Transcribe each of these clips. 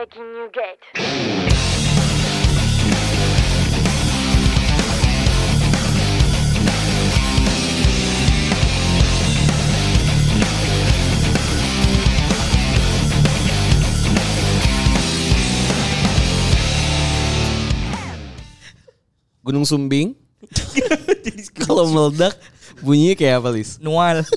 Breaking New Gate. Gunung Sumbing. Kalau meledak bunyinya kayak apa, Lis? Nual.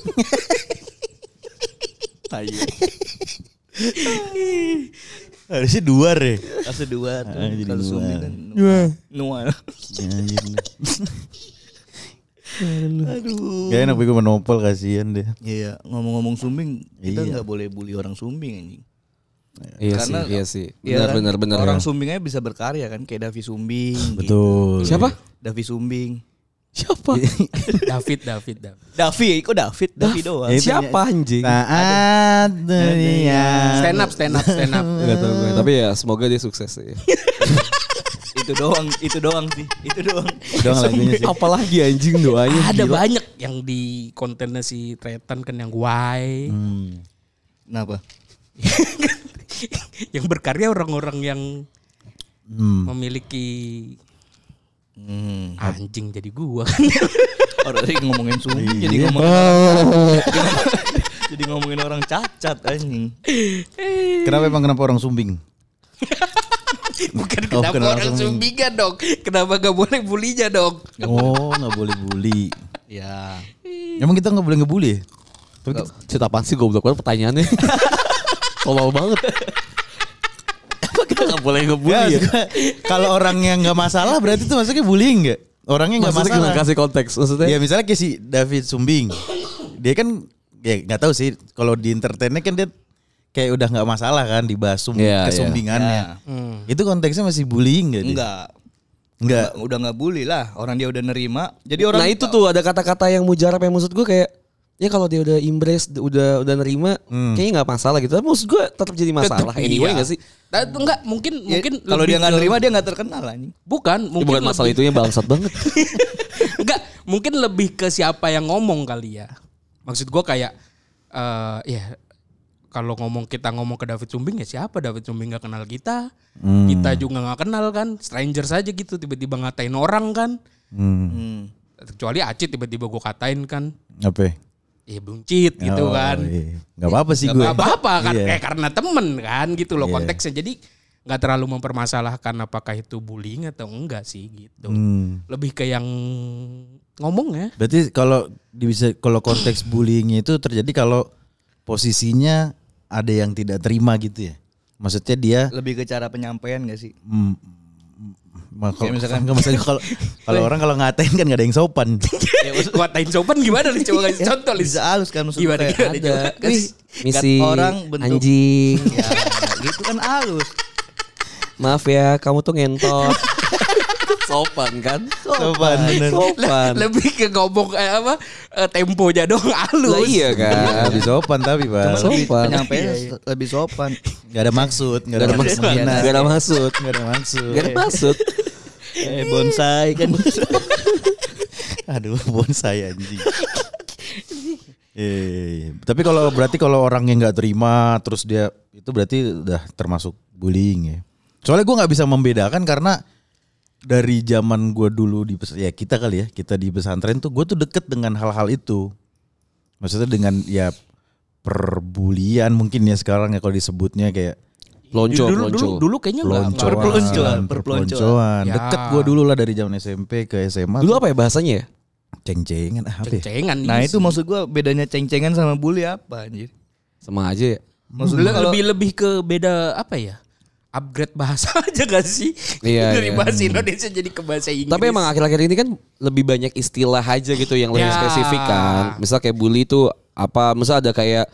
Harusnya dua deh. Kasih dua tuh. Ah, jadi Kalau dua. Sumbi kan Nual. Aduh. Gak enak gue menopol kasihan deh. Iya, ngomong-ngomong Sumbing, kita Iya. nggak boleh bully orang Sumbing anjing. Iya Karena- sih, iya sih. Iya Benar, kan? benar, benar. Orang Sumbing aja bisa berkarya kan, kayak Davi Sumbing. gitu. Betul. Siapa? Davi Sumbing. Siapa? David, David, David. Davi, kok David? Davi doang. Ya, Siapa anjing? Saat dunia. Stand up, stand up, stand up. Gak tau gue. Tapi ya semoga dia sukses ya. itu doang, itu doang sih. Itu doang. Doang lagunya sih. Apalagi anjing doanya. Ada gila. banyak yang di kontennya si Tretan kan yang why. Hmm. Kenapa? yang berkarya orang-orang yang Hmm. memiliki Hmm. anjing jadi gua kan. Orang tadi ngomongin Sumbing jadi Iya. ngomongin Oh. jadi ngomongin orang cacat anjing. Kenapa emang kenapa orang sumbing? Bukan Oh, kenapa kenapa orang sumbingan dong. Kenapa gak boleh bulinya dong. Oh, nggak boleh bully. Ya. Emang kita nggak boleh ngebully? ya? Tapi kita- cerita apaan sih goblok banget pertanyaannya. Tolol banget. Apa kita gak boleh Ya, ngebully ya? maksudnya, kalau orangnya nggak masalah berarti itu maksudnya bullying nggak? Orangnya nggak Maksudnya masalah. gimana kasih konteks? Maksudnya? Ya misalnya kayak si David Sumbing, dia kan ya nggak tahu sih kalau di entertainnya kan dia kayak udah nggak masalah kan dibahas sum Iya, kesumbingannya. Ya. Itu konteksnya masih bullying nggak? dia? Enggak. Enggak. Udah, udah nggak bully lah. Orang dia udah nerima. Jadi orang nah itu tuh ada kata-kata yang mujarab yang maksud gue kayak ya kalau dia udah embrace udah udah nerima kayaknya nggak masalah gitu tapi maksud gue tetap jadi masalah Tetep anyway iya. nggak sih Nah, itu enggak mungkin Ya, mungkin kalau dia nggak ke- nerima dia nggak terkenal anjing. bukan Ya, mungkin bukan masalah lebih- itunya bangsat banget Enggak, mungkin lebih ke siapa yang ngomong kali ya. Maksud gua kayak eh ya kalau ngomong kita ngomong ke David Sumbing ya siapa David Sumbing nggak kenal kita. Kita juga nggak kenal kan, stranger saja gitu tiba-tiba ngatain orang kan. Hmm. Hmm. Kecuali Acit tiba-tiba gua katain kan. Apa? Ya buncit gitu Oh, kan. iya. Nggak apa-apa sih Nggak gue. apa-apa kan Iya. eh, karena temen kan gitu loh Iya. konteksnya. Jadi nggak terlalu mempermasalahkan apakah itu bullying atau enggak sih gitu. Hmm. Lebih ke yang ngomong ya. Berarti kalau di- bisa kalau konteks bullyingnya itu terjadi kalau posisinya ada yang tidak terima gitu ya. Maksudnya dia Lebih ke cara penyampaian gak sih? Hmm, kalau misalkan- nggak maksudnya kalau kalau orang kalau ngatain kan nggak ada yang sopan. ya, Ngatain sopan gimana nih coba kasih contoh Lis. Bisa halus kan maksud Gimana, gimana, ada. Kasih- misi orang bentuk anjing ya gitu kan halus. maaf ya kamu tuh ngentot sopan kan sopan bener. sopan Lebih ke ngomong eh, apa eh, temponya dong halus. lah iya kan Lebih sopan tapi pak. lebih Sopan. penyampaian lebih sopan. Gak ada maksud, gak Gak ada maksud, menghina. gak ada maksud, Gak ada maksud. gak ada maksud. Eh bonsai kan. Aduh, bonsai anjing. Eh, tapi kalau berarti kalau orang yang nggak terima terus dia itu berarti udah termasuk bullying ya. Soalnya gue nggak bisa membedakan karena dari zaman gue dulu di ya kita kali ya kita di pesantren tuh gue tuh deket dengan hal-hal itu. Maksudnya dengan ya perbulian mungkin ya sekarang ya kalau disebutnya kayak Lonco, dulu, lonco. dulu, dulu kayaknya enggak peloncoan, Perpeloncoan, perpeloncoan. Ya. Deket gue dulu lah dari zaman SMP ke SMA. Dulu apa ya bahasanya ya? Ceng-cengan apa ya? Ceng-cengan Nah nih. itu maksud gua bedanya ceng-cengan sama bully apa anjir? Sama aja ya. Maksud Le- gua kalau lebih lebih ke beda apa ya? Upgrade bahasa aja gak sih? Iya, Dari iya. bahasa Indonesia jadi ke bahasa Inggris. Tapi emang akhir-akhir ini kan lebih banyak istilah aja gitu yang lebih Ya. spesifik kan. Misal kayak bully itu apa? Misal ada kayak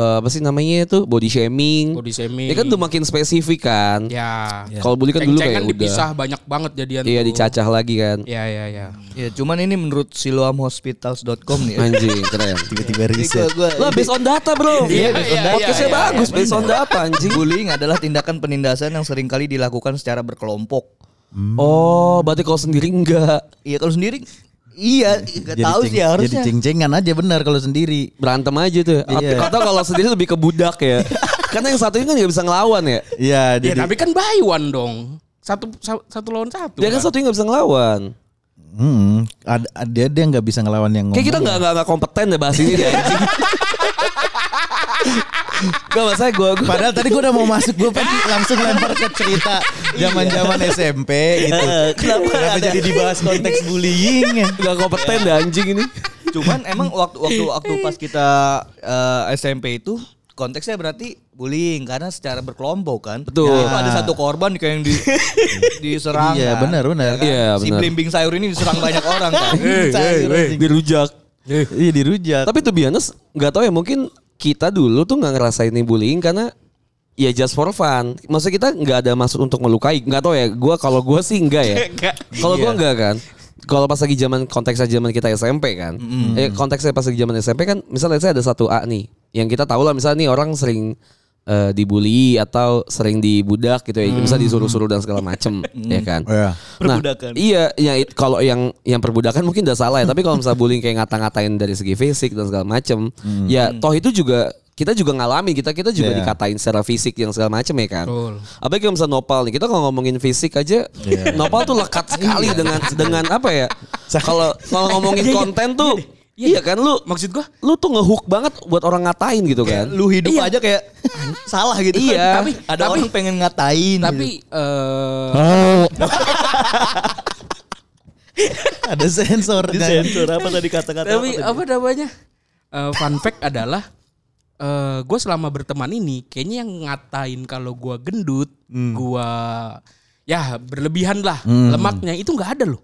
eh, apa sih namanya itu body shaming. Body shaming. Ya kan udah makin spesifik kan. Ya. Kalau bully kan dulu kayak udah. dipisah banyak banget jadian Iya tuh. dicacah lagi kan. Ya ya ya. ya cuman ini menurut siloamhospitals.com nih. ya. Anjing keren. Tiba-tiba riset. gua, gua, Lah based on data bro. Iya, based on data. Podcastnya Iya, iya, bagus iya, based on data anjing. bullying adalah tindakan penindasan yang sering kali dilakukan secara berkelompok. Oh berarti kalau sendiri enggak. Iya kalau sendiri Iya, gak Jadi tahu ceng- sih harusnya. Jadi ceng-cengan aja benar kalau sendiri. Berantem aja tuh. Iya. Atau kalau sendiri lebih ke budak ya. Karena yang satu ini kan nggak bisa ngelawan ya. Iya, Ya jadi tapi kan buy one dong. Satu sa- satu lawan satu. Dia kan satu ini nggak bisa ngelawan. Hmm, ada dia dia nggak bisa ngelawan yang Kayak kita ngomong. nggak nggak kompeten deh bahas ini deh. Gak masalah gue gue Padahal tadi gue udah mau masuk, gue pengen langsung lempar ke cerita zaman-zaman SMP gitu. Kenapa, jadi dibahas konteks bullying? ya? nggak kompeten deh anjing ini. Cuman emang waktu waktu waktu pas kita eh, SMP itu konteksnya berarti bullying karena secara berkelompok kan. Betul. Jadi ada satu korban kayak yang di, diserang. Iya, kan. benar, benar. Ya kan? Iya, Si benar. blimbing sayur ini diserang banyak orang kan. Dirujak. Iya dirujak. Tapi tuh biasa nggak tahu ya mungkin kita dulu tuh nggak ngerasain ini bullying karena ya just for fun. Maksudnya kita nggak ada maksud untuk melukai. Nggak tahu ya. Gua kalau gua sih enggak ya. Kalau gua enggak kan. Kalau pas lagi zaman konteksnya zaman kita SMP kan. Eh konteksnya pas lagi zaman SMP kan misalnya saya ada satu A nih yang kita tahu lah misalnya nih orang sering eh, dibully atau sering dibudak gitu ya. Bisa disuruh-suruh dan segala macem ya kan. Oh, ya. Nah, Perbudakan. iya, ya kalau yang yang perbudakan mungkin udah salah ya. Tapi kalau misalnya bullying kayak ngata-ngatain dari segi fisik dan segala macem, ya toh itu juga kita juga ngalamin kita kita juga Iya. dikatain secara fisik yang segala macem ya kan. Betul. Apalagi kalau misalnya Nopal nih, kita kalau ngomongin fisik aja, Nopal tuh lekat sekali dengan dengan apa ya? Kalau kalau ngomongin konten tuh, iya kan lu Maksud gua lu tuh ngehook banget buat orang ngatain gitu kan. Lu hidup Iya. aja kayak salah gitu. Iya. Tapi ada Tapi- orang pengen ngatain. tapi eh Oh. Ada sensor. gitu. Disensor apa tadi kata-kata? tapi apa namanya? Eh, fun fact adalah eh gue selama berteman ini kayaknya yang ngatain kalau gue gendut, gua ya berlebihan lah lemaknya itu nggak ada loh.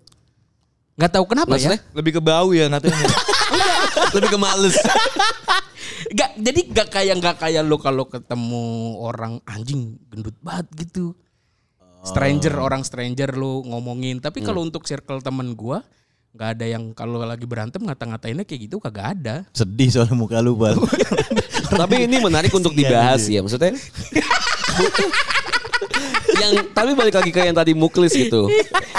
Nggak tahu kenapa Maksudnya? ya. Lebih ke bau ya ngatain. Lebih ke males. Gak, jadi gak kayak nggak kayak lo kalau ketemu orang anjing gendut banget gitu. Stranger orang stranger lo ngomongin. Tapi kalau untuk circle temen gua nggak ada yang kalau lagi berantem ngata-ngatainnya kayak gitu kagak ada. Sedih soal muka lu, Bal. tapi ini menarik untuk dibahas ya maksudnya yang tapi balik lagi ke yang tadi Muklis gitu.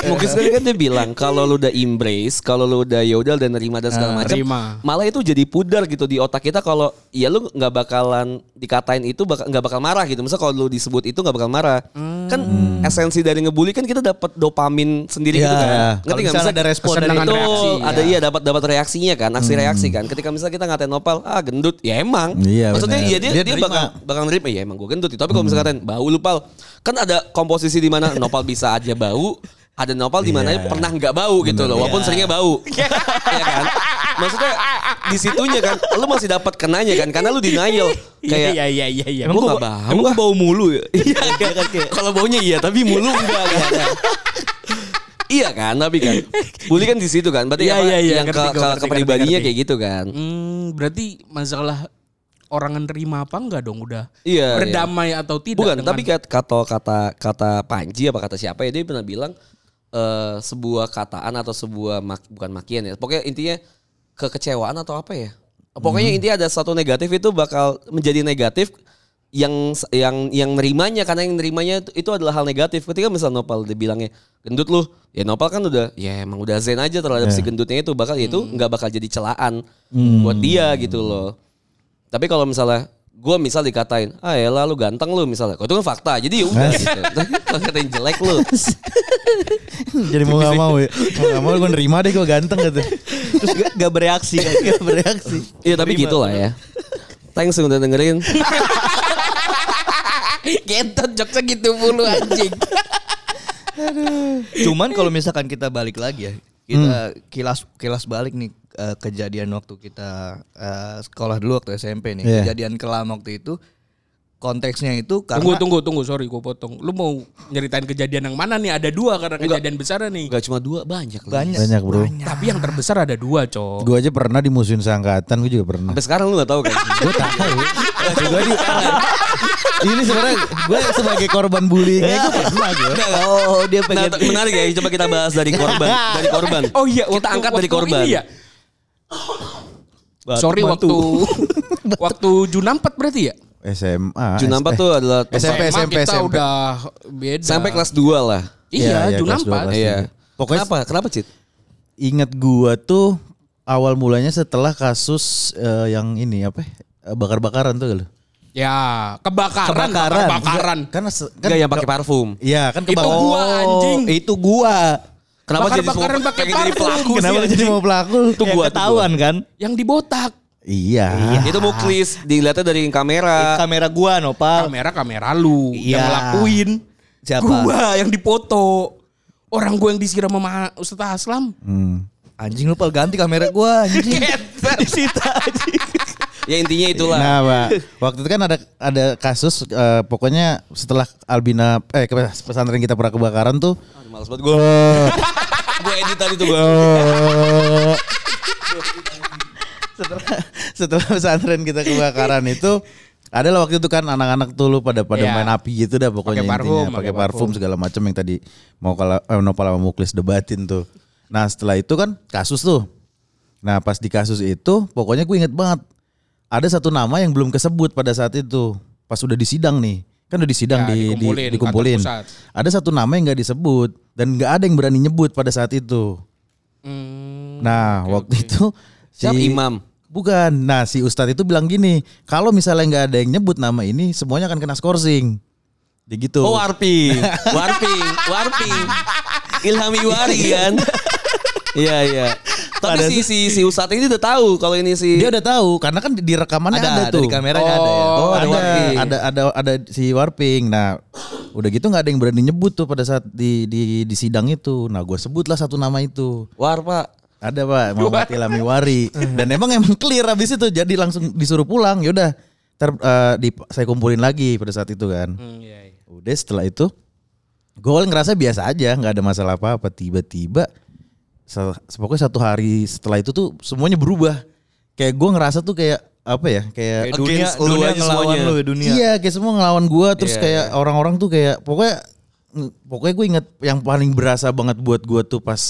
Muklis tadi kan dia bilang kalau lu udah embrace kalau lu udah yaudah dan nerima dan segala Ah, macam malah itu jadi pudar gitu di otak kita kalau ya lu nggak bakalan dikatain itu bak- nggak bakal marah gitu. Misal kalau lu disebut itu nggak bakal marah. Kan esensi dari ngebully kan kita dapat dopamin sendiri gitu Ya, kan. Kalau nggak? misalnya ada respon dari- Betul, reaksi, ada iya dapat dapat reaksinya kan aksi reaksi kan. Ketika misalnya kita ngatain Nopal ah gendut. Ya emang. Iya, maksudnya iya dia Dia dia, terima. bakal bakal nerima. Ya emang gue gendut tapi kalau misalnya ngatain bau lu pal. Kan ada komposisi di mana Nopal bisa aja bau ada Nopal di mana Iya. pernah nggak bau gitu loh walaupun seringnya bau. Ya kan maksudnya di situnya kan lu masih dapat kenanya kan karena lu denial kayak iya iya iya iya. Emang gua- bau Emang gua bau mulu ya? Iya kan Kalau baunya iya tapi mulu enggak kan. Iya kan, tapi kan bully kan di situ kan. Berarti Iya, apa iya, iya, yang ngerti ke, ke ngerti, ngerti, kayak gitu kan. Hmm, berarti masalah orang nerima apa enggak dong udah Iya, berdamai atau tidak Bukan, dengan- tapi kat- kata kata kata Panji apa kata siapa ya dia pernah bilang eh, sebuah kataan atau sebuah mak- bukan makian ya. Pokoknya intinya kekecewaan atau apa ya. Pokoknya intinya ada satu negatif itu bakal menjadi negatif yang yang yang nerimanya karena yang nerimanya itu, itu adalah hal negatif. Ketika misal Nopal dia bilangnya gendut lu, ya Nopal kan udah ya emang udah zen aja terhadap si gendutnya itu bakal ya itu nggak bakal jadi celaan buat dia gitu loh. Tapi kalau misalnya gue misal dikatain, ah ya lu ganteng lu misalnya, itu kan fakta, jadi ya udah gitu. Tapi kalau katain jelek lu, Jadi mau gak mau ya. Mau gak mau gue nerima deh gue ganteng gitu. Terus gak, gak bereaksi kan? Gak bereaksi. iya tapi gitu lah ya. Thanks udah dengerin. Gentot jokesnya gitu mulu anjing. Cuman kalau misalkan kita balik lagi ya, kita kilas kilas balik nih eh, kejadian waktu kita eh, sekolah dulu waktu SMP nih, Iya. kejadian kelam waktu itu konteksnya itu karena Tunggu tunggu tunggu sorry gue potong. Lu mau nyeritain kejadian yang mana nih? Ada dua karena kejadian besar nih. Gak cuma dua, banyak loh. banyak Banyak bro. Tapi yang terbesar ada dua, Cok. Gue aja pernah dimusuhin seangkatan, gue juga pernah. Sampai sekarang lu gak tahu kan? Gue tahu. gue di Ini sebenarnya gue sebagai korban bullyingnya gue pernah gue. Oh dia Nah, pengen t- menarik ya, coba kita bahas dari korban, dari korban. Oh iya, kita angkat dari korban. ini ya? Sorry waktu waktu Junampat berarti ya? SMA. Junampak eh, tuh adalah SMP, SMA SMP, kita SMP. udah beda. sampai kelas 2 lah. Iya, Iya, iya, dua, Junampat. kelas Iya. Pokoknya- kenapa? Kenapa, Cit? inget gua tuh awal mulanya setelah kasus eh, yang ini apa? ya, bakar-bakaran tuh lu. Ya, kebakaran, Kebakaran. kebakaran. Karena se- kan Enggak yang pakai parfum. Iya, kan Itu kebakaran. gua anjing. Itu gua. Kenapa jadi semua pakai jadi parfum? pelaku Kenapa jadi mau pelaku? Itu Ya, gua ketahuan kan. Yang dibotak. Iya. Itu muklis dilihatnya dari kamera. Kamera gua Nopal. Kamera kamera lu Iya. yang ngelakuin. Siapa? Gua yang dipoto. Orang gua yang disiram sama Ustaz Aslam. Hmm. Anjing lu pal ganti kamera gua anjing. Disita anjing. Ya intinya itulah. Nah, Pak. Waktu itu kan ada ada kasus eh, pokoknya setelah Albina eh pesantren kita pernah kebakaran tuh Aduh, males banget gue. gue edit tadi tuh gue. setelah setelah pesantren kita kebakaran itu adalah waktu itu kan anak-anak tuh lu pada pada Iya. main api gitu dah pokoknya Pakai parfum, intinya pakai pakai parfum segala macam yang tadi mau kalau eh, Nopal sama Muklis debatin tuh. Nah, setelah itu kan kasus tuh. Nah, pas di kasus itu pokoknya gue inget banget ada satu nama yang belum kesebut pada saat itu. Pas udah disidang nih. Kan udah disidang Ya, di, di- dikumpulin, dikumpulin. kantor pusat. Ada satu nama yang nggak disebut dan nggak ada yang berani nyebut pada saat itu. Hmm, Nah, waktu itu Siapa imam? Bukan. Nah, si Ustadz itu bilang gini, kalau misalnya nggak ada yang nyebut nama ini, semuanya akan kena skorsing. Dia gitu. Oh warping, warping, warping. Ilhami Wari kan. Iya iya. Tapi si si si Ustadz ini udah tahu kalau ini si Dia udah tahu karena kan di rekamannya ada, Ada, tuh. dari kameranya ada ya. Oh, ada ada, ada, ada, ada si warping. Nah, udah gitu nggak ada yang berani nyebut tuh pada saat di di, di sidang itu. Nah, gue sebutlah satu nama itu. war pak. Ada pak, Muhammad Ilhami Wari. Dan emang emang clear habis itu, jadi langsung disuruh pulang. Yaudah, ter, eh, di, saya kumpulin lagi pada saat itu kan. Hmm, iya, iya. Udah setelah itu gue ngerasa biasa aja nggak ada masalah apa-apa tiba-tiba pokoknya satu hari setelah itu tuh semuanya berubah kayak gue ngerasa tuh kayak apa ya kayak Kayak dunia, lu dunia ngelawan semuanya. lu ya dunia. iya kayak semua ngelawan gue terus Iya, kayak orang-orang tuh kayak pokoknya pokoknya gue inget yang paling berasa banget buat gue tuh pas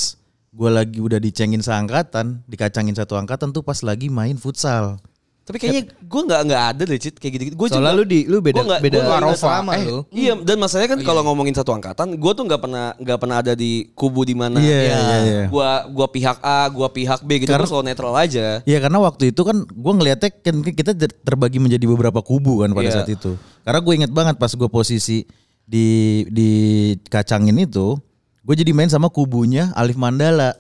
gue lagi udah dicengin seangkatan dikacangin satu angkatan tuh pas lagi main futsal Tapi kayaknya gue nggak nggak ada deh cit kayak gitu. Gue Soalnya lu di lu beda Gua nggak- beda gua nggak Arafah. asrama, Eh, lu. Iya, dan masalahnya kan kalau ngomongin satu angkatan, gue tuh nggak pernah nggak pernah ada di kubu di mana. Iya, ya, iya, iya. Gua gua pihak A, gua pihak B gitu. Karena- Gue selalu netral aja. Iya karena waktu itu kan gue ngeliatnya kan kita ter- terbagi menjadi beberapa kubu kan pada Iya. saat itu. Karena gue inget banget pas gue posisi di di kacangin itu, gue jadi main sama kubunya Alif Mandala,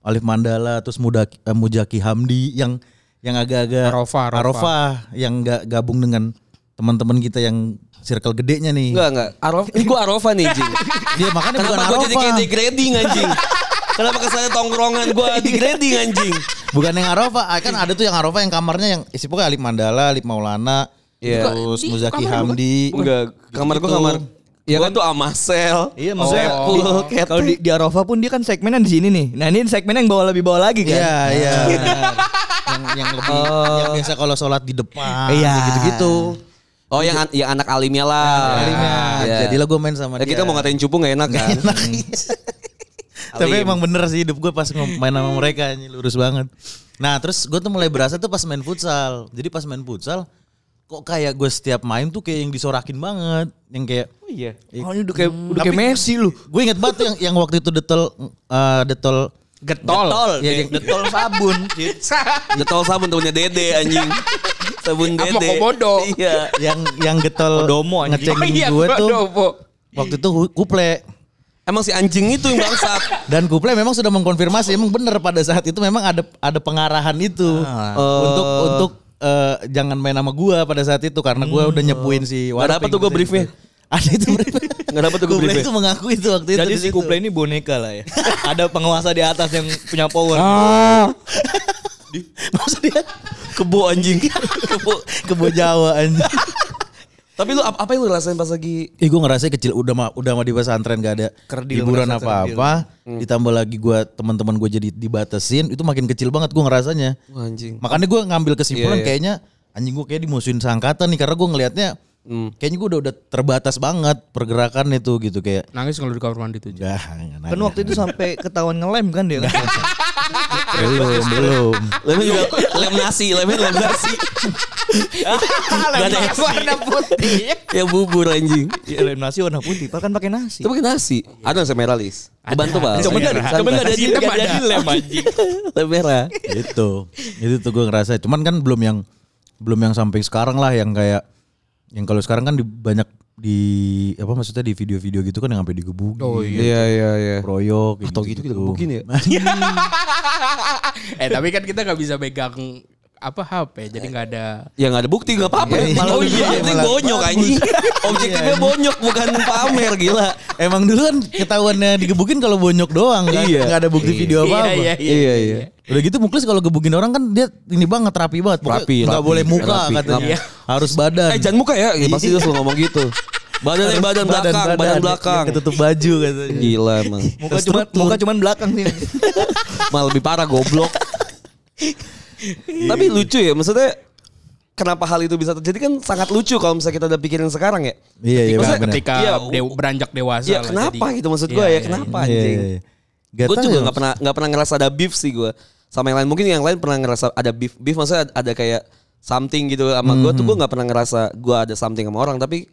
Alif Mandala terus Mudaki, eh, Mujaki Hamdi yang yang agak-agak Arafah, Arafah. Arafah, yang nggak gabung dengan teman-teman kita yang circle gedenya nih. Enggak enggak. Arof, ini gue Arofa nih Jing. Dia makanya bukan Kenapa gue jadi degrading anjing? Kenapa kesannya tongkrongan gue degrading anjing? Bukan yang Arafah, ah, kan ada tuh yang Arafah yang kamarnya yang isi pokoknya Alif Mandala, Alif Maulana, Iya. terus Di Muzaki kamar Hamdi. Enggak, kamar gue Gitu. kamar. Iya Gua kan? tuh Amasel. Iya maksudnya di- Cat. kalau di, di Arafah pun dia kan segmennya di sini nih. Nah ini segmen yang bawah lebih bawah lagi kan. Iya, iya. yang yang lebih yang biasa kalau sholat di depan Iya. gitu-gitu. Oh yang an- yang anak alimnya lah. Alimnya. Iya. Jadilah gue main sama Ya, dia. kita mau ngatain cupu gak enak kan? Tapi Alim. emang bener sih hidup gue pas main sama mereka ini lurus banget. Nah terus gue tuh mulai berasa tuh pas main futsal. Jadi pas main futsal kok kayak gue setiap main tuh kayak yang disorakin banget. Yang kayak Oh iya. Oh ini udah kayak udah kayak Messi lu. gue inget banget tuh yang yang waktu itu detol eh, detol Getol. Ya, yang- Detol sabun. Cit. Detol sabun punya dede anjing. Sabun dede. komodo. Iya. yang yang getol Kodomo, anjing. ngecengin Oh iya, gue tuh Kodomo. waktu itu kuple. Emang si anjing itu yang bangsat. Dan Kuple memang sudah mengkonfirmasi emang benar pada saat itu memang ada ada pengarahan itu Ah. untuk untuk eh, jangan main sama gua pada saat itu karena gua udah nyepuin si Nggak dapet Warping tuh gua waktu briefnya. itu. Ada itu brief. Nggak dapet tuh briefnya. itu mengaku itu waktu itu. Jadi di si. Kuple ini boneka lah ya. Ada penguasa di atas yang punya power. Maksud dia Kebo anjing. Kebo. kebo Jawa anjing. Tapi lu ap- apa yang lu rasain pas lagi Ih gue ngerasa kecil udah mah udah mah di pesantren gak ada Kerdil, hiburan apa-apa. Ditambah lagi gua teman-teman gue jadi dibatasin itu makin kecil banget gue ngerasanya. Wah, anjing? Makanya gue ngambil kesimpulan Iya, iya. kayaknya anjing gue kayak dimusuhin seangkatan nih karena gue ngelihatnya Hmm. kayaknya gue udah udah terbatas banget pergerakan itu gitu kayak Nangis kalau di kamar mandi tuh. enggak Kan waktu itu sampai ketahuan ngelem kan dia kan. belum belum Lemnya juga lem nasi, lemnya lem nasi. Gak ada warna putih. Ya bubur anjing. Iya lem nasi warna putih, Pak kan pakai nasi. Itu pakai nasi. Ada nasi merah lis. Kebantu. Cuma Ada. nggak- ada di nggak ada Ada. di lem anjing. Lem merah. itu itu tuh gue ngerasa cuman kan belum yang belum yang sampai sekarang lah yang kayak yang kalau sekarang kan di banyak di apa maksudnya di video-video gitu kan yang sampai digebukin Oh iya. Iya iya iya. proyok Atau gitu kita gebukin ya. eh tapi kan kita nggak bisa pegang apa HP jadi nggak ada Ya nggak ada bukti nggak apa-apa. Iya, malah oh iya, Malah bonyok anjing. Objektifnya bonyok bukan pamer gila. emang dulu kan ketahuannya digebukin kalau bonyok doang kan Iya. nggak ada bukti video apa apa iya, iya, Iya iya. udah gitu muklis kalau gebukin orang kan dia ini banget rapi banget Pokoknya Rapi, nggak rapi, boleh muka rapi. katanya Iya. harus badan Eh jangan muka ya, ya pasti dia selalu ngomong gitu. Badan Harus badan belakang, badan, belakang. yang ketutup baju katanya Gila emang. Muka cuma muka cuman belakang sih. Malah lebih parah goblok. Tapi lucu ya, maksudnya kenapa hal itu bisa terjadi kan sangat lucu kalau misalnya kita udah pikirin sekarang ya. iya iya Maksudnya benar ketika Iya, dew- beranjak dewasa Iya kenapa jadi- gitu maksud Iya, gue ya, iya, kenapa Iya, anjing. iya, iya. Gak Gue juga ya, nggak pernah nggak pernah ngerasa ada beef sih gue sama yang lain. Mungkin yang lain pernah ngerasa ada beef. Beef maksudnya ada, ada kayak something gitu sama gue tuh gue nggak pernah ngerasa gue ada something sama orang. Tapi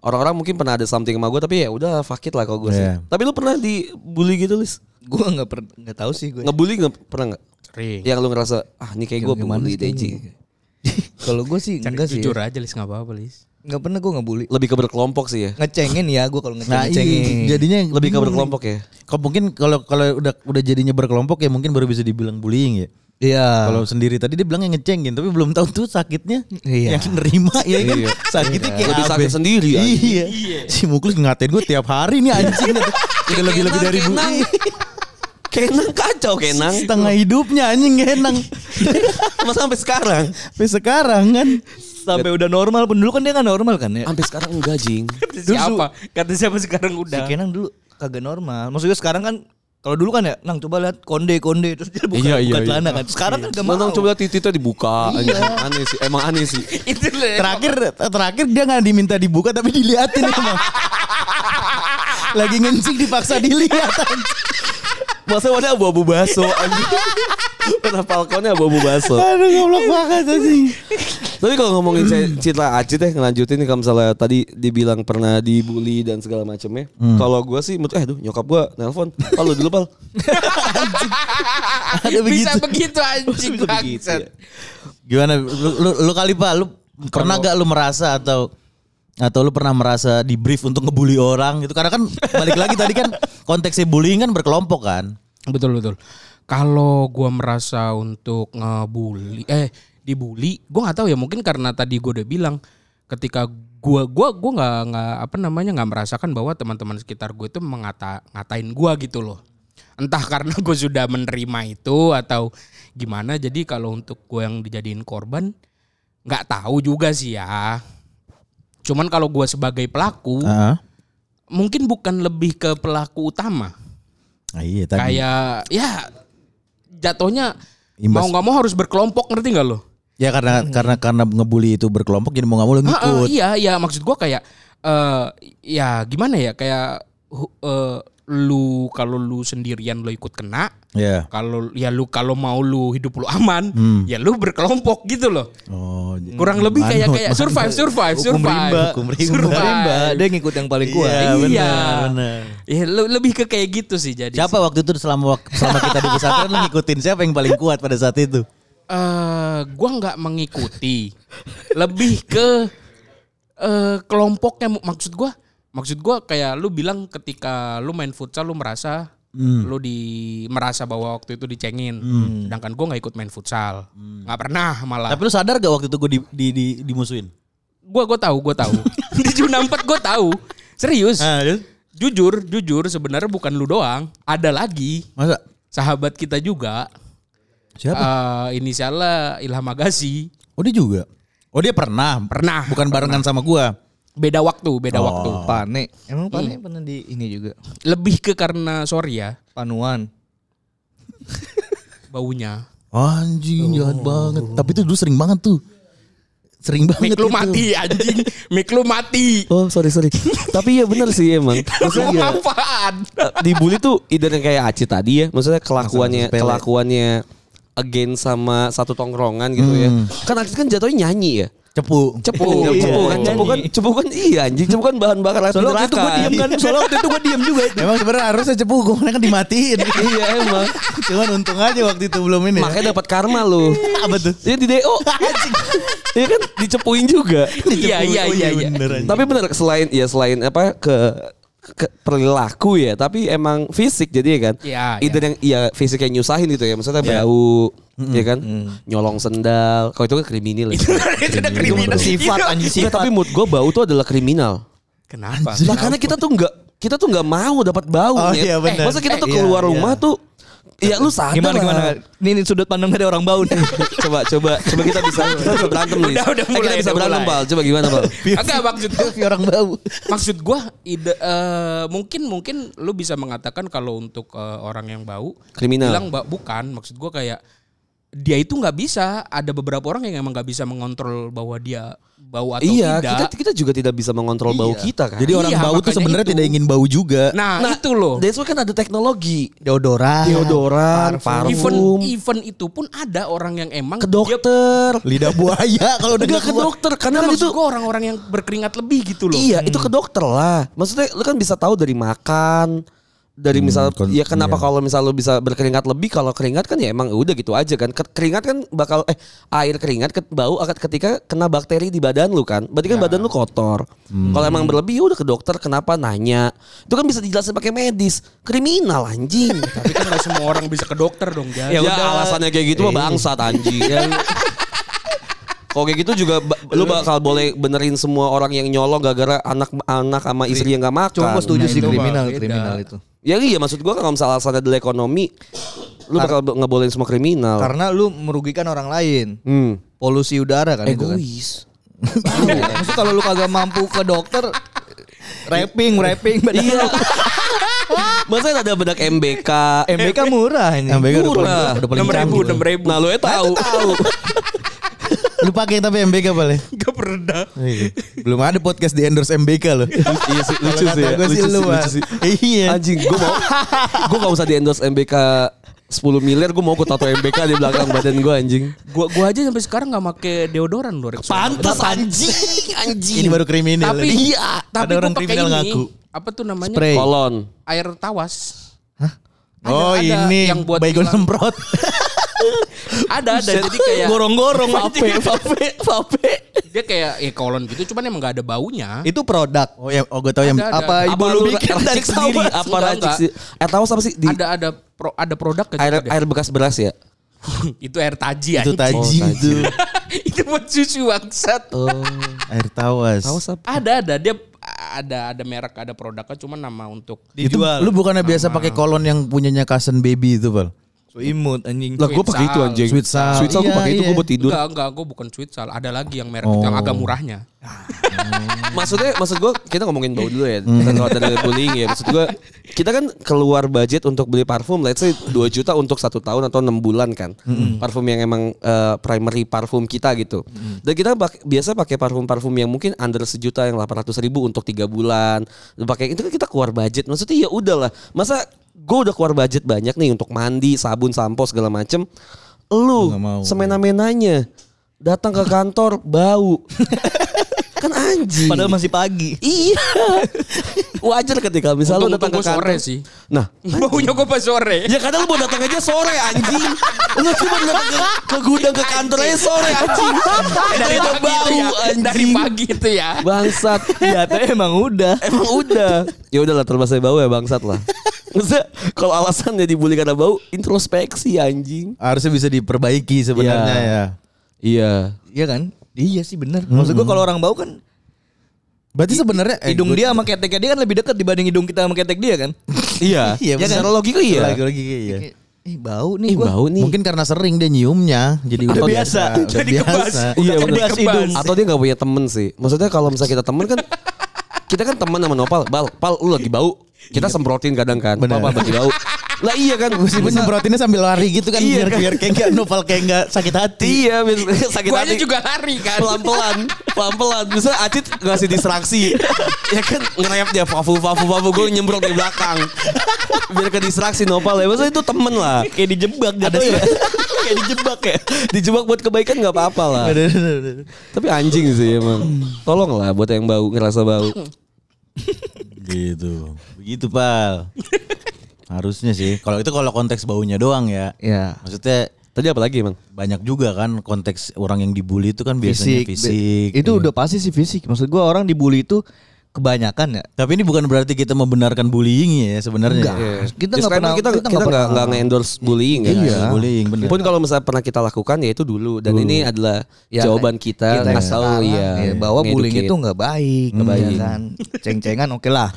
orang-orang mungkin pernah ada something sama gue. Tapi ya udah fuck it lah kalau gue sih. Iya. Tapi lu pernah dibully gitu Lis? Gua nggak per nggak tahu sih gue. Ngebully nggak pernah nggak? Sering. Yang lu ngerasa ah ini kayak gue bully deh. Kalau gue sih enggak sih. jujur aja Lis nggak apa-apa Lis. Nggak pernah gue ngebully. Lebih ke berkelompok sih ya. Ngecengin ya gue kalau Nah, ngecengin. iya, jadinya Lebih ke berkelompok ya. Kok mungkin kalau kalau udah udah jadinya berkelompok ya mungkin baru bisa dibilang bullying ya. Iya. Kalau sendiri tadi dia bilangnya ngecengin tapi belum tahu tuh sakitnya Iya. yang nerima ya kan. Iya. Sakitnya kayak Lebih sakit sendiri, anjing. Iya. Si Muklis ngatain gue tiap hari nih anjing. Udah lebih-lebih dari bu. Kenang. Kenang kacau Kenang. Setengah hidupnya anjing genang. Sama sampai sekarang. Sampai sekarang kan. Sampai udah normal pun dulu kan dia nggak normal kan ya. Sampai sekarang enggak jing. Kata siapa? Kata siapa sekarang Si udah. Kenang dulu kagak normal. Maksudnya sekarang kan kalau dulu kan ya, nang coba lihat konde konde terus dia buka, Iya, iya, buka iya. celana kan. Sekarang kan gak mau. Nonton coba titiknya dibuka anjing. Aneh sih. Emang aneh sih. Itu lah. Terakhir terakhir dia nggak diminta dibuka tapi diliatin emang. Lagi ngencing dipaksa dilihat. Masa warna abu-abu baso anjing. Warna falconnya abu-abu baso. Aduh goblok banget anjing. Tapi kalau ngomongin ce- cerita Aci teh ngelanjutin nih kalau misalnya tadi dibilang pernah dibully dan segala macamnya. Kalau gue sih menurut eh aduh nyokap gue nelpon. Pal lu dulu pal. Ada Bisa begitu. anjing Bisa begitu ya. Gimana lu, lu, lu kali Pak lu pernah gak lu merasa atau atau lu pernah merasa di brief untuk ngebully orang gitu karena kan balik lagi tadi kan konteksnya bullying kan berkelompok kan. Betul betul. Kalau gua merasa untuk ngebully eh dibully, gua nggak tahu ya mungkin karena tadi gua udah bilang ketika gua gua gua nggak nggak apa namanya nggak merasakan bahwa teman-teman sekitar gue itu mengata ngatain gua gitu loh. Entah karena gue sudah menerima itu atau gimana. Jadi kalau untuk gue yang dijadiin korban nggak tahu juga sih ya. Cuman kalau gua sebagai pelaku Heeh. mungkin bukan lebih ke pelaku utama Ah, iya tadi. kayak ya jatuhnya Imbas. mau nggak mau harus berkelompok ngerti nggak lo? Ya karena karena karena ngebully itu berkelompok jadi mau gak mau lu Ah, ah, ngikut. iya iya maksud gua kayak eh ya gimana ya kayak eh, lu kalau lu sendirian lu ikut kena Iya. kalau ya lu kalau mau lu hidup lu aman Hmm. ya lu berkelompok gitu loh Oh, kurang lebih kayak manut, kayak survive survive Hukum survive rimba, hukum rimba. Survive. Rimba, dia ngikut yang paling kuat. Iya, Iya. benar, benar. Ya, lu- lebih ke kayak gitu sih jadi Siapa waktu itu selama selama kita di pesantren lu ngikutin siapa yang paling kuat pada saat itu? eh gua nggak mengikuti lebih ke eh kelompoknya maksud gua maksud gua kayak lu bilang ketika lu main futsal lu merasa lu di merasa bahwa waktu itu dicengin. Sedangkan gua nggak ikut main futsal. Nggak pernah malah. Tapi lu sadar gak waktu itu gue di, di, di, dimusuhin? gua gua tahu gua tahu. Di Junampet gua tahu. Serius? Ah, jujur jujur sebenarnya bukan lu doang. Ada lagi. Masa? sahabat kita juga. Siapa? eh inisialnya Ilham Agassi. Oh dia juga? Oh dia pernah? Pernah, Bukan barengan sama gua? Beda waktu beda Oh. waktu Pane. Emang Pane pernah di ini juga. lebih ke karena sorry ya Panuan. baunya Anjing jahat banget. Tapi itu dulu sering banget tuh. Sering banget Mik lu itu. mati anjing Mik lu mati Oh sorry sorry. Tapi ya bener sih emang. Maksudnya ya, apaan dibully tuh yang kayak Aci tadi ya. Maksudnya kelakuannya kelakuannya against sama satu tongkrongan gitu ya. Kan artis kan jatuhnya nyanyi ya. Cepu. Cepu, Iya, cepu kan, nyanyi. cepu kan, cepu kan iya anjing, cepu kan bahan bakar api Soalnya waktu itu gue neraka. diem kan. Soalnya waktu itu gue diem juga. Emang sebenarnya harusnya cepu gue kan dimatiin. Iya emang. Cuman untung aja waktu itu belum ini. ya. Makanya dapat karma lu. Apa tuh? Iya di DO. Iya kan dicepuin juga. Iya iya Oh iya iya. bener aja. Tapi bener selain ya selain apa ke ke perilaku ya, tapi emang fisik jadi ya kan. Iya, Either yang iya fisik yang nyusahin gitu ya, maksudnya bau, ya kan, nyolong sendal. Kalau itu kan kriminal ya. Itu udah kriminal. Sifat anjing Enggak, sifat. tapi mood gue bau tuh adalah kriminal. Kenapa? Lah karena kita tuh nggak kita tuh nggak mau dapat bau. Oh, Nyet. iya. Eh, masa kita tuh Eh, keluar iya, rumah iya. tuh Ya lu sadar Gimana lah. gimana? Ini, ini sudut pandang dari orang bau nih. coba coba coba kita bisa kita bisa berantem nih. Udah, udah Eh, kita bisa udah berantem mulai. pal. Coba gimana pal? Agak maksud gue orang bau. maksud gua ide eh, mungkin mungkin lu bisa mengatakan kalau untuk eh, orang yang bau Kriminal. bilang ba- bukan maksud gua kayak dia itu nggak bisa ada beberapa orang yang emang nggak bisa mengontrol bahwa dia bau atau Iya, tidak kita kita juga tidak bisa mengontrol bau kita kan. Jadi orang Iya, bau tuh sebenarnya tidak ingin bau juga. nah, itu loh That's why kan ada teknologi. Deodoran. Deodoran, even parfum, even itu pun ada orang yang emang ke dia- dokter. Lidah buaya kalau udah ke dokter karena Nah, kan itu orang-orang yang berkeringat lebih gitu loh Iya, itu ke dokter lah. Maksudnya lu kan bisa tahu dari makan, dari misal kon- ya kenapa iya. kalau misal lu bisa berkeringat lebih kalau keringat kan ya emang udah gitu aja kan. Ke- Keringat kan bakal eh air keringat ke, bau akan ketika kena bakteri di badan lu kan. Berarti kan badan lu kotor. Kalau emang berlebih ya udah ke dokter kenapa nanya. Itu kan bisa dijelasin pakai medis. Kriminal anjing. tapi kan nggak semua orang bisa ke dokter dong Jas. ya, alasannya kayak gitu mah bangsat anjing. Ya. Kalau kayak gitu juga lu bakal boleh benerin semua orang yang nyolong gara-gara anak-anak sama istri yang gak makan. Cuma gue setuju Nah, sih kriminal kriminal itu. Ya iya maksud gua kalau misalnya alasannya adalah ekonomi, lu bakal ngebolehin semua kriminal. Karena lu merugikan orang lain. hmm. Polusi udara kan itu kan. Egois. Iya. Maksud kalau lu kagak mampu ke dokter rapping, rapping badan Iya. Masa ada bedak MBK? MBK murah ini. MBK udah paling- Murah. udah paling ribu canggih. enam ribu Nah lu ya tahu. Lu pakai tapi MBK boleh. Gak pernah Belum ada podcast di endorse MBK loh. iya sih, lucu sih. ya. Gue sih Lucu lu, sih, lucu sih. Iya. Anjing, gua mau gua gak usah di endorse MBK 10 miliar, gua mau gua tato MBK di belakang badan gua anjing. gua gua aja sampai sekarang nggak make deodoran loh. Pantas anjing, anjing. Ini baru kriminal. tapi ini. Iya. tapi Ada orang gua pakai kriminal ini, ngaku. apa tuh namanya Spray. kolon. air tawas Oh Ada- ada ini yang buat baygon semprot. ada ada jadi kayak Gorong-gorong Vape, vape, vape. dia kayak ya kolon gitu cuman emang nggak ada baunya Itu produk. Oh ya, oh gue tahu yang Ada, ada. Apa ibu lu bikin dari racik sendiri? tawas? Apa racik sih? Eh tahu apa sih? Di ada ada pro, ada produk kayak air air bekas beras ya? itu air taji itu taji Oh, taji. itu. itu buat susu bangsat Oh. Air tawas. Tahu apa? ada ada dia ada ada merek ada produknya cuma nama untuk Itu Dijual. lu bukannya biasa pakai kolon yang punyanya Cousin Baby itu, Bal? So imut anjing. Lah gue pakai itu anjing. Sweet Sal. Sweet Sal gue Iya, pakai itu iya. gue buat tidur. enggak enggak gue bukan sweet sal ada lagi yang merek itu yang Oh. agak murahnya Maksudnya maksud gue kita ngomongin bau dulu ya. Kita keluar dari bullying ya. Maksud gue kita kan keluar budget untuk beli parfum let's say 2 juta untuk satu tahun atau enam bulan kan. Parfum yang emang eh, primary parfum kita gitu. Dan kita bak- biasa pakai parfum-parfum yang mungkin under sejuta yang 800 ribu untuk tiga bulan. Pakai itu kan kita keluar budget. Maksudnya ya udahlah. Masa gue udah keluar budget banyak nih untuk mandi, sabun, sampo segala macem. Lu semena-menanya datang ke kantor bau. kan anjing. Padahal masih pagi. Iya. Wajar ketika misal lu datang ke kantor. sore sih. Nah, baunya gue pas sore ya kadang lu mau datang aja sore anjing. Lu cuma datang ke, ke gudang ke kantor aja sore anjing. dari Itu pagi bau itu ya anjing. dari pagi itu ya Bangsat. Ya emang udah. Emang udah. Ya udahlah terbahasa bau ya bangsat lah. Maksudnya kalau alasannya dibully karena bau, introspeksi anjing. Harusnya bisa diperbaiki sebenarnya Iya. ya. Iya. Iya kan? Iya sih bener. Maksud gua kalau orang bau kan Berarti sebenarnya eh, hidung dia sama keteknya dia kan lebih dekat dibanding hidung kita sama ketek dia kan. Iya. Iya, Ya, secara logika iya. Lagi iya. Kayak, Eh bau Ih, nih gua. bau nih. Mungkin karena sering dia nyiumnya, jadi Udah udah biasa. Udah Jadi kebas. biasa. Iya Udah kebas hidung. Atau dia gak punya temen sih. Maksudnya kalau misalnya kita temen kan kita kan teman sama Nopal. Bal, Pal lu lagi bau. Kita semprotin kadang kan. Bener. Pal, Pal lagi bau. Lah iya kan. Meskipun semprotinnya sambil lari gitu kan Iya biar kan. biar kayak gak novel kayak gak sakit hati. Iya, biar sakit gue aja hati. juga lari kan pelan-pelan, pelan-pelan. Bisa Acit ngasih distraksi. ya kan nge-rap dia fafu fafu fafu gue nyemprot di belakang. Biar ke distraksi Nopal ya. Maksudnya itu temen lah. Kayak dijebak Ada ya. Kayak dijebak ya. Dijebak buat kebaikan nggak apa-apa lah. Tapi anjing sih emang. Tolong lah buat yang bau ngerasa bau. Gitu. Begitu, Pal. Harusnya sih. Kalau itu kalau konteks baunya doang ya. Ya. Maksudnya Tadi apa lagi emang? banyak juga kan konteks orang yang dibully itu kan biasanya Fisik. fisik. Itu Iya. udah pasti sih fisik. Maksud gua orang dibully itu kebanyakan ya. Tapi ini bukan berarti kita membenarkan bullying ya sebenarnya. Enggak. ya. Kita nggak pernah kita kita kita nggak nggak nge-endorse bullying kan. Iya. bullying bener. Pun kalau misalnya pernah kita lakukan ya itu dulu dan ini adalah Ya, jawaban kita, yang asal ya, ya, bahwa bullying itu nggak baik, Nggak baik. ya kan. Ceng-cengan oke lah.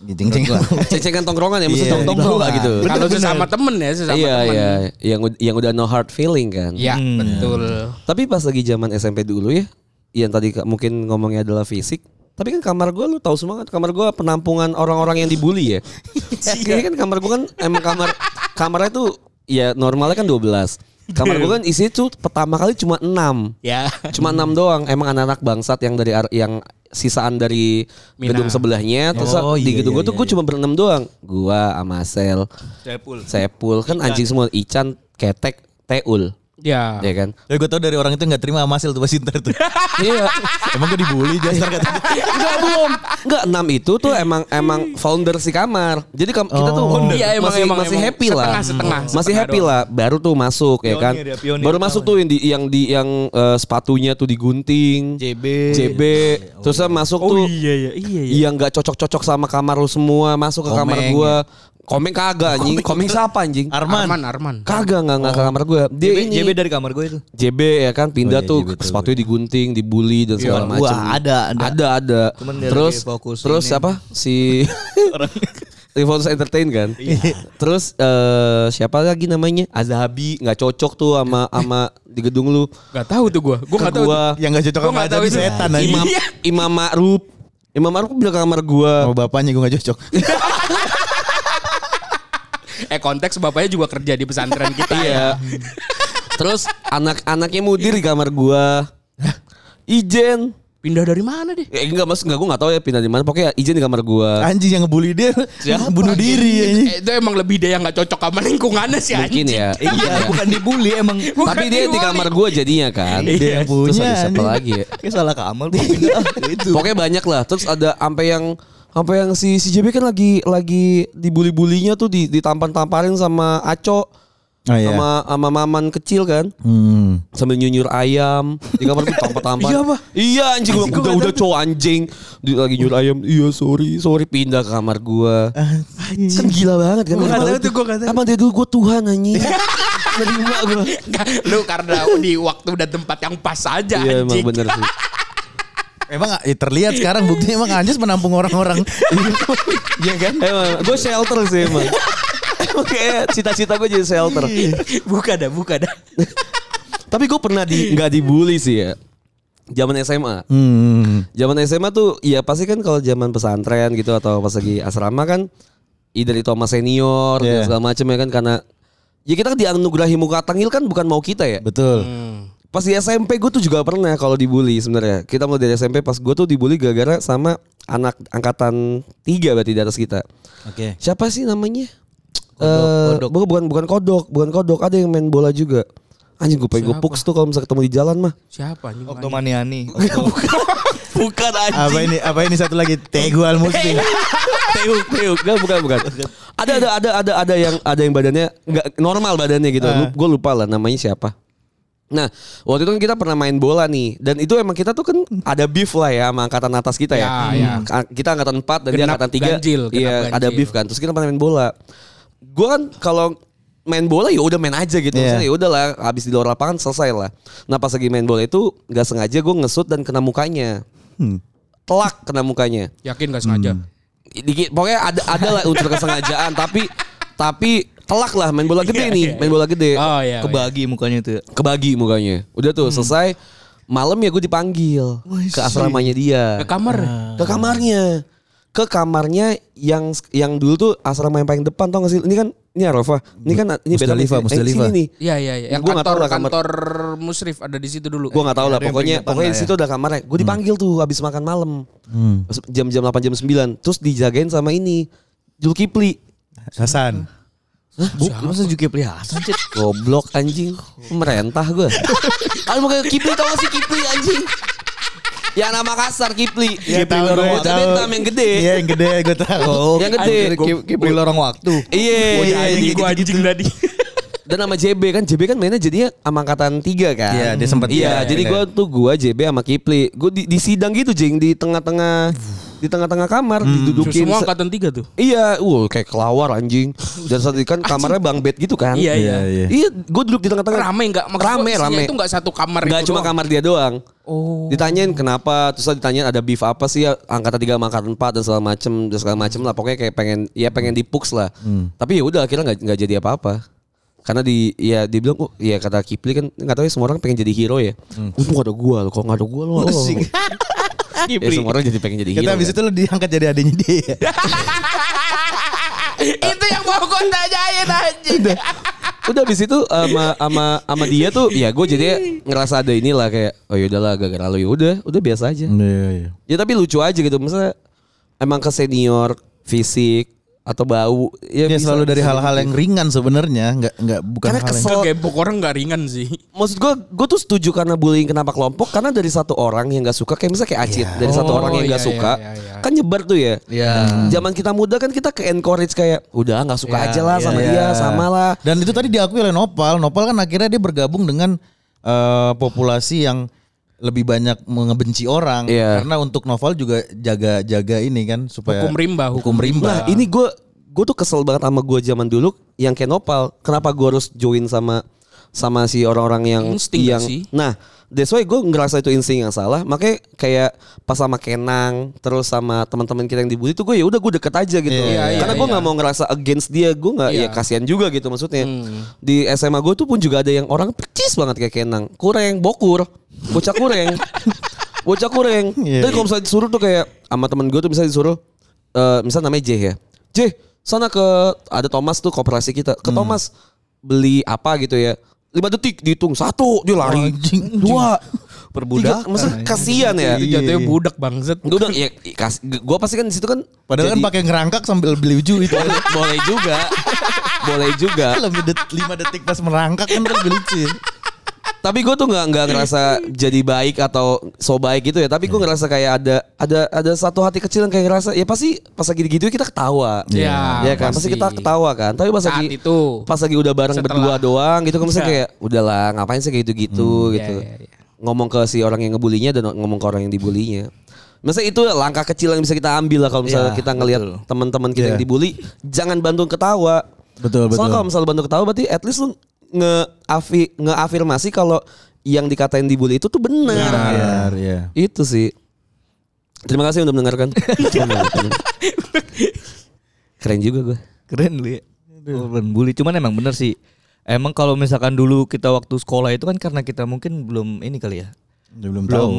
Cing-cing. ceng-cengan tongkrongan ya mesti tongkrong di bawah. gitu. Kalau sesama temen ya, sesama Iya temen. iya, yang yang udah no hard feeling kan. Iya, betul. Tapi pas lagi zaman SMP dulu ya, yang tadi mungkin ngomongnya adalah fisik. Tapi kan kamar gue lu tahu semua kan kamar gue penampungan orang-orang yang dibully ya. Jadi kan kamar gue kan emang kamar kamarnya tuh ya normalnya kan 12. Kamar gue kan isinya tuh pertama kali cuma 6. Ya. Cuma 6 doang. Emang anak-anak bangsat yang dari ar- yang sisaan dari Mina. gedung sebelahnya terus Oh, di iya, gedung gue iya, tuh gue cuma berenam doang. Gua sama Sel, Sepul. Sepul kan anjing semua, Ican, Ketek, Teul. Ya. Ya kan? Tapi gue tau dari orang itu gak terima sama hasil tuh pas Inter tuh. Iya. Emang gue dibully jasar kata Enggak belum. Enggak enam itu tuh emang emang founder si kamar. Jadi kita tuh Oh. Iya, emang- masih emang- masih emang happy lah. setengah, setengah, masih setengah happy doang. lah. Baru tuh masuk ya kan. Ya, pionir Baru masuk tuh yang di yang di yang eh, sepatunya tuh digunting. JB. JB. Terus masuk Oh tuh iya iya iya. iya. yang nggak cocok-cocok sama kamar lu semua masuk ke kamar Komeng, gua. Komeng kagak anjing. Komeng siapa anjing? Arman. Arman, Arman. Kagak nggak nggak ke kamar gua. Dia JB, ini JB dari kamar gue itu. JB ya kan pindah Oh iya, tuh JB tuh. sepatunya digunting, dibully dan segala Iya, macam. wah, ada, ada. Ada ada. Cuman dia terus lagi fokus terus ini. apa si Revolus Entertain kan. terus eh, siapa lagi namanya? Azhabi nggak cocok tuh sama sama di gedung lu. Gak tahu tuh gua. Gua Ke gak tahu. gua. Yang gak cocok sama itu. setan aja. Imam Iya. Imam Ma'ruf. Imam Ma'ruf bilang ke kamar gua. Sama bapaknya gue gak cocok. Eh konteks bapaknya juga kerja di pesantren kita ya. Iya. Terus anak-anaknya mudir di kamar gua. Ijen. Pindah dari mana deh? Eh, enggak mas, enggak gua enggak tahu ya pindah di mana. Pokoknya Ijen di kamar gua. Anjing yang ngebully dia bunuh diri ya. Eh, itu emang lebih dia yang gak cocok sama lingkungannya sih Mungkin anjing. ya. Iya, bukan dibully emang. Bukan Tapi dia di kamar gua jadinya kan. Dia yang Terus punya. ada siapa lagi ya? Kayak salah gue. Ah, itu. Pokoknya banyak lah. Terus ada sampai yang sampai yang si si JB kan lagi lagi dibully-bulinya tuh di ditampan-tamparin sama Aco. Oh, iya. Sama sama maman kecil kan. Hmm. sambil nyunyur ayam di kamar gue tampar-tampar. Iya, apa? Iya anjing gua udah udah cowok anjing di lagi nyunyur ayam. Iya sorry sorry pindah ke kamar gua. Kan gila banget kan. Gua tahu tuh, gua tahu. Emang dia dulu gua Tuhan anjing. Gua. Nggak, Lu karena di waktu dan tempat yang pas aja Iya emang anjing. bener sih. Emang eh, terlihat sekarang buktinya emang Anjas menampung orang-orang. Iya kan? Emang gue shelter sih emang. Emang kayak cita-cita gue jadi shelter. buka dah, buka dah. Tapi gue pernah di nggak dibully sih ya. Zaman SMA. Hmm. Zaman SMA tuh ya pasti kan kalau zaman pesantren gitu atau pas lagi asrama kan either itu sama senior dan Iya. segala macam ya kan karena ya kita dianugerahi muka tangil kan bukan mau kita ya. Betul. Pas di SMP gue tuh juga pernah kalau dibully sebenarnya. Kita mulai dari SMP pas gue tuh dibully gara-gara sama anak angkatan tiga berarti di atas kita. Oke. Siapa sih namanya? Kodok, Eh, kodok. bukan bukan bukan kodok, bukan kodok. Ada yang main bola juga. Anjing gue pengen gue puks tuh kalau misalnya ketemu di jalan mah. Siapa anjing? Oktomaniani. Bukan Apa ini? Apa ini satu lagi? Tegu Al Muslim. Teuk, teuk. Enggak, bukan, bukan. Ada ada ada ada ada yang ada yang badannya enggak normal badannya gitu. Ah. Gue lupa lah namanya siapa. Nah, waktu itu kan kita pernah main bola nih dan itu emang kita tuh kan ada beef lah ya sama angkatan atas kita ya. Ya, ya. Ka- Kita angkatan 4 dan dia Genap angkatan 3. ganjil, genap Iya, ada ganjil. beef kan. Terus kita pernah main bola. Gue kan kalau main bola ya udah main aja gitu. Iya. Maksudnya ya udahlah habis di luar lapangan selesai lah. Nah, pas lagi main bola itu nggak sengaja gue ngesut dan kena mukanya. Hmm. Telak kena mukanya. Yakin gak sengaja? Dikit, pokoknya ada ada lah unsur kesengajaan tapi tapi telak lah main bola gede Iya, nih, iya, main bola gede. Oh iya. Kebagi mukanya itu. ya. Kebagi mukanya. Udah tuh selesai malam ya gue dipanggil ke asramanya dia. Ke kamar. Ke kamarnya. Ke kamarnya yang yang dulu tuh asrama yang paling depan tau gak sih? Ini kan ini Arafah. Ini kan ini beda Musdalifah, nih. Eh, Musdalifah. sini nih. Iya iya iya. Yang Gua nggak kantor tahu lah kamar- kantor musrif ada di situ dulu. Gue gak tahu lah pokoknya pokoknya di ya. situ ada kamarnya. Gue dipanggil tuh habis makan malam. Hmm. Jam-jam 8 jam 9 terus dijagain sama ini Julkipli. Hasan. Bukan masa Zulkifli Hasan Cit? Goblok anjing. Merentah gue. Kalau mau kayak Kipli tau gak sih Kipli anjing? Ya nama kasar Kipli. Iya, tahu, Lorong gue Waktu. tahu. Vietnam yang gede. Iya yang gede gue tahu. Oh, Yang gede. Kipli lorong waktu. Iya, iya, Anjing iya. gua anjing tadi. Dan sama JB kan JB kan mainnya jadinya sama angkatan tiga kan. Iya, dia sempat- Iya, iya, jadi gua tuh gua JB sama Kipli. Gua di, di sidang gitu jeng di tengah-tengah di tengah-tengah kamar didudukin. Semua se- angkatan tiga tuh. Iya, wow kayak kelawar anjing. Dan saat itu kan kamarnya bang bed gitu kan. Iya, Iya, iya. Iya, gue duduk di tengah-tengah. Rame enggak? Rame, rame. Itu enggak satu kamar Gak itu cuma doang. kamar dia doang. Oh. Ditanyain kenapa, terus ditanyain ada beef apa sih ya angkatan 3 sama angkatan 4 dan segala macem dan segala macem lah. Pokoknya kayak pengen ya pengen dipuks lah. Tapi ya udah akhirnya nggak nggak jadi apa-apa. Karena di ya dibilang oh ya kata Kipli kan nggak tahu ya semua orang pengen jadi hero ya. Untung ada gua loh, kalau nggak ada gua lo. Oh. ya semua orang jadi pengen jadi hero. Kita habis kan. itu lo diangkat jadi adiknya dia. itu yang mau gue tanyain anjing. udah habis itu sama sama sama dia tuh ya gue jadi ngerasa ada inilah kayak oh yaudahlah gara-gara lo ya udah udah biasa aja. Iya, iya. Ya tapi lucu aja gitu. Misalnya emang ke senior fisik atau bau ya bisa- selalu dari hal-hal gitu. yang ringan sebenarnya, nggak nggak bukan Karena hal yang kesel. Kegepok orang enggak ringan sih. Maksud gue, gue tuh setuju karena bullying kenapa kelompok karena dari satu orang yang gak suka kayak misalnya kayak Acit dari satu Oh, orang yang iya, gak iya, suka iya, iya. kan nyebar tuh ya. Iya. Zaman kita muda kan kita ke encourage kayak udah nggak suka Iya, aja lah sama Iya. dia sama lah. Dan itu tadi diakui oleh Nopal. Nopal kan akhirnya dia bergabung dengan eh, populasi yang lebih banyak mengebenci orang Iya. karena untuk Novel juga jaga-jaga ini kan supaya Hukum rimba, hukum, hukum rimba. Nah ini gue gue tuh kesel banget sama gue zaman dulu yang kayak Nopal. Kenapa gue harus join sama sama si orang-orang yang Insting yang sih? nah that's why gue ngerasa itu insting yang salah makanya kayak pas sama Kenang terus sama teman-teman kita yang dibully tuh gue ya udah gue deket aja gitu Iya, iya, karena gue iya. nggak mau ngerasa against dia gue nggak ya Iya. kasihan juga gitu maksudnya Hmm. di SMA gue tuh pun juga ada yang orang percis banget kayak Kenang kureng bokur bocah kureng bocah kureng Iya, tapi kalau misalnya disuruh tuh kayak sama temen gue tuh misalnya disuruh eh misalnya namanya J ya J sana ke ada Thomas tuh koperasi kita Hmm. ke Thomas beli apa gitu ya lima detik dihitung satu dia lari Anjing. dua Perbudakan. tiga maksudnya kasihan ya Itu jatuhnya budak bangset. gue bilang ya kas, gue pasti kan di situ kan Padahal kan jadi- pakai ngerangkak sambil beli uju itu. boleh, boleh juga boleh juga Lebih det, 5 detik pas merangkak kan lebih lucu. Tapi gue tuh nggak nggak ngerasa jadi baik atau so baik gitu ya tapi gue ngerasa kayak ada ada ada satu hati kecil yang kayak ngerasa ya pasti pas lagi gitu kita ketawa Iya, ya kan pasti pasti. kita ketawa kan tapi pas lagi itu. pas lagi udah bareng Setelah. berdua doang gitu kan misalnya Bisa. kayak udahlah ngapain sih kayak gitu gitu gitu iya, iya. ngomong ke si orang yang ngebulinya dan ngomong ke orang yang dibulinya Maksudnya itu langkah kecil yang bisa kita ambil lah kalau misalnya Iya, kita ngelihat teman-teman kita Iya. yang dibully, jangan bantu ketawa. Betul, betul. Soalnya kalau misalnya bantu ketawa berarti at least lu nge ngeafirmasi kalau yang dikatain dibully itu tuh benar. Benar, ya. Itu sih. Terima kasih udah mendengarkan. Keren juga gue. Keren lu ya. Korban bully. Cuman emang bener sih. Emang kalau misalkan dulu kita waktu sekolah itu kan karena kita mungkin belum ini kali ya. Dia belum Belum tahu.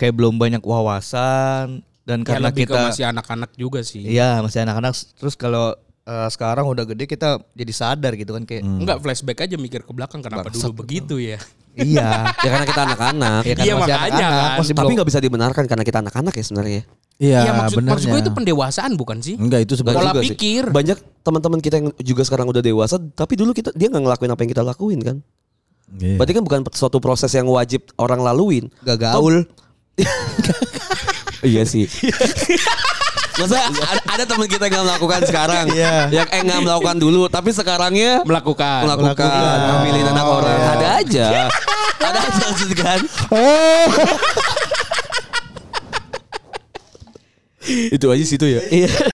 kayak belum banyak wawasan dan Ya, karena kita masih anak-anak juga sih. Iya, masih anak-anak. Terus kalau eh, sekarang udah gede kita jadi sadar gitu kan kayak Enggak flashback aja mikir ke belakang kenapa dulu begitu ya. iya. Ya karena kita anak-anak. Ya kan Iya, masih makanya anak-anak, kan. masih Tapi belum nggak bisa dibenarkan karena kita anak-anak ya sebenarnya. Iya, Iya maksud, benernya. maksud gue itu pendewasaan bukan sih? Enggak itu sebenarnya. Pola juga sih. pikir. Banyak teman-teman kita yang juga sekarang udah dewasa, tapi dulu kita dia nggak ngelakuin apa yang kita lakuin kan. Iya. Berarti kan bukan suatu proses yang wajib orang laluin. gak gaul. Iya sih. Masa ada, ada teman kita yang nggak melakukan sekarang, Iya. yang eh melakukan dulu, tapi sekarangnya Melakukan. melakukan, Melakukan. ngambilin anak Oh, orang. iya. Ada aja, ada aja maksud kan. Itu aja situ ya. Iya.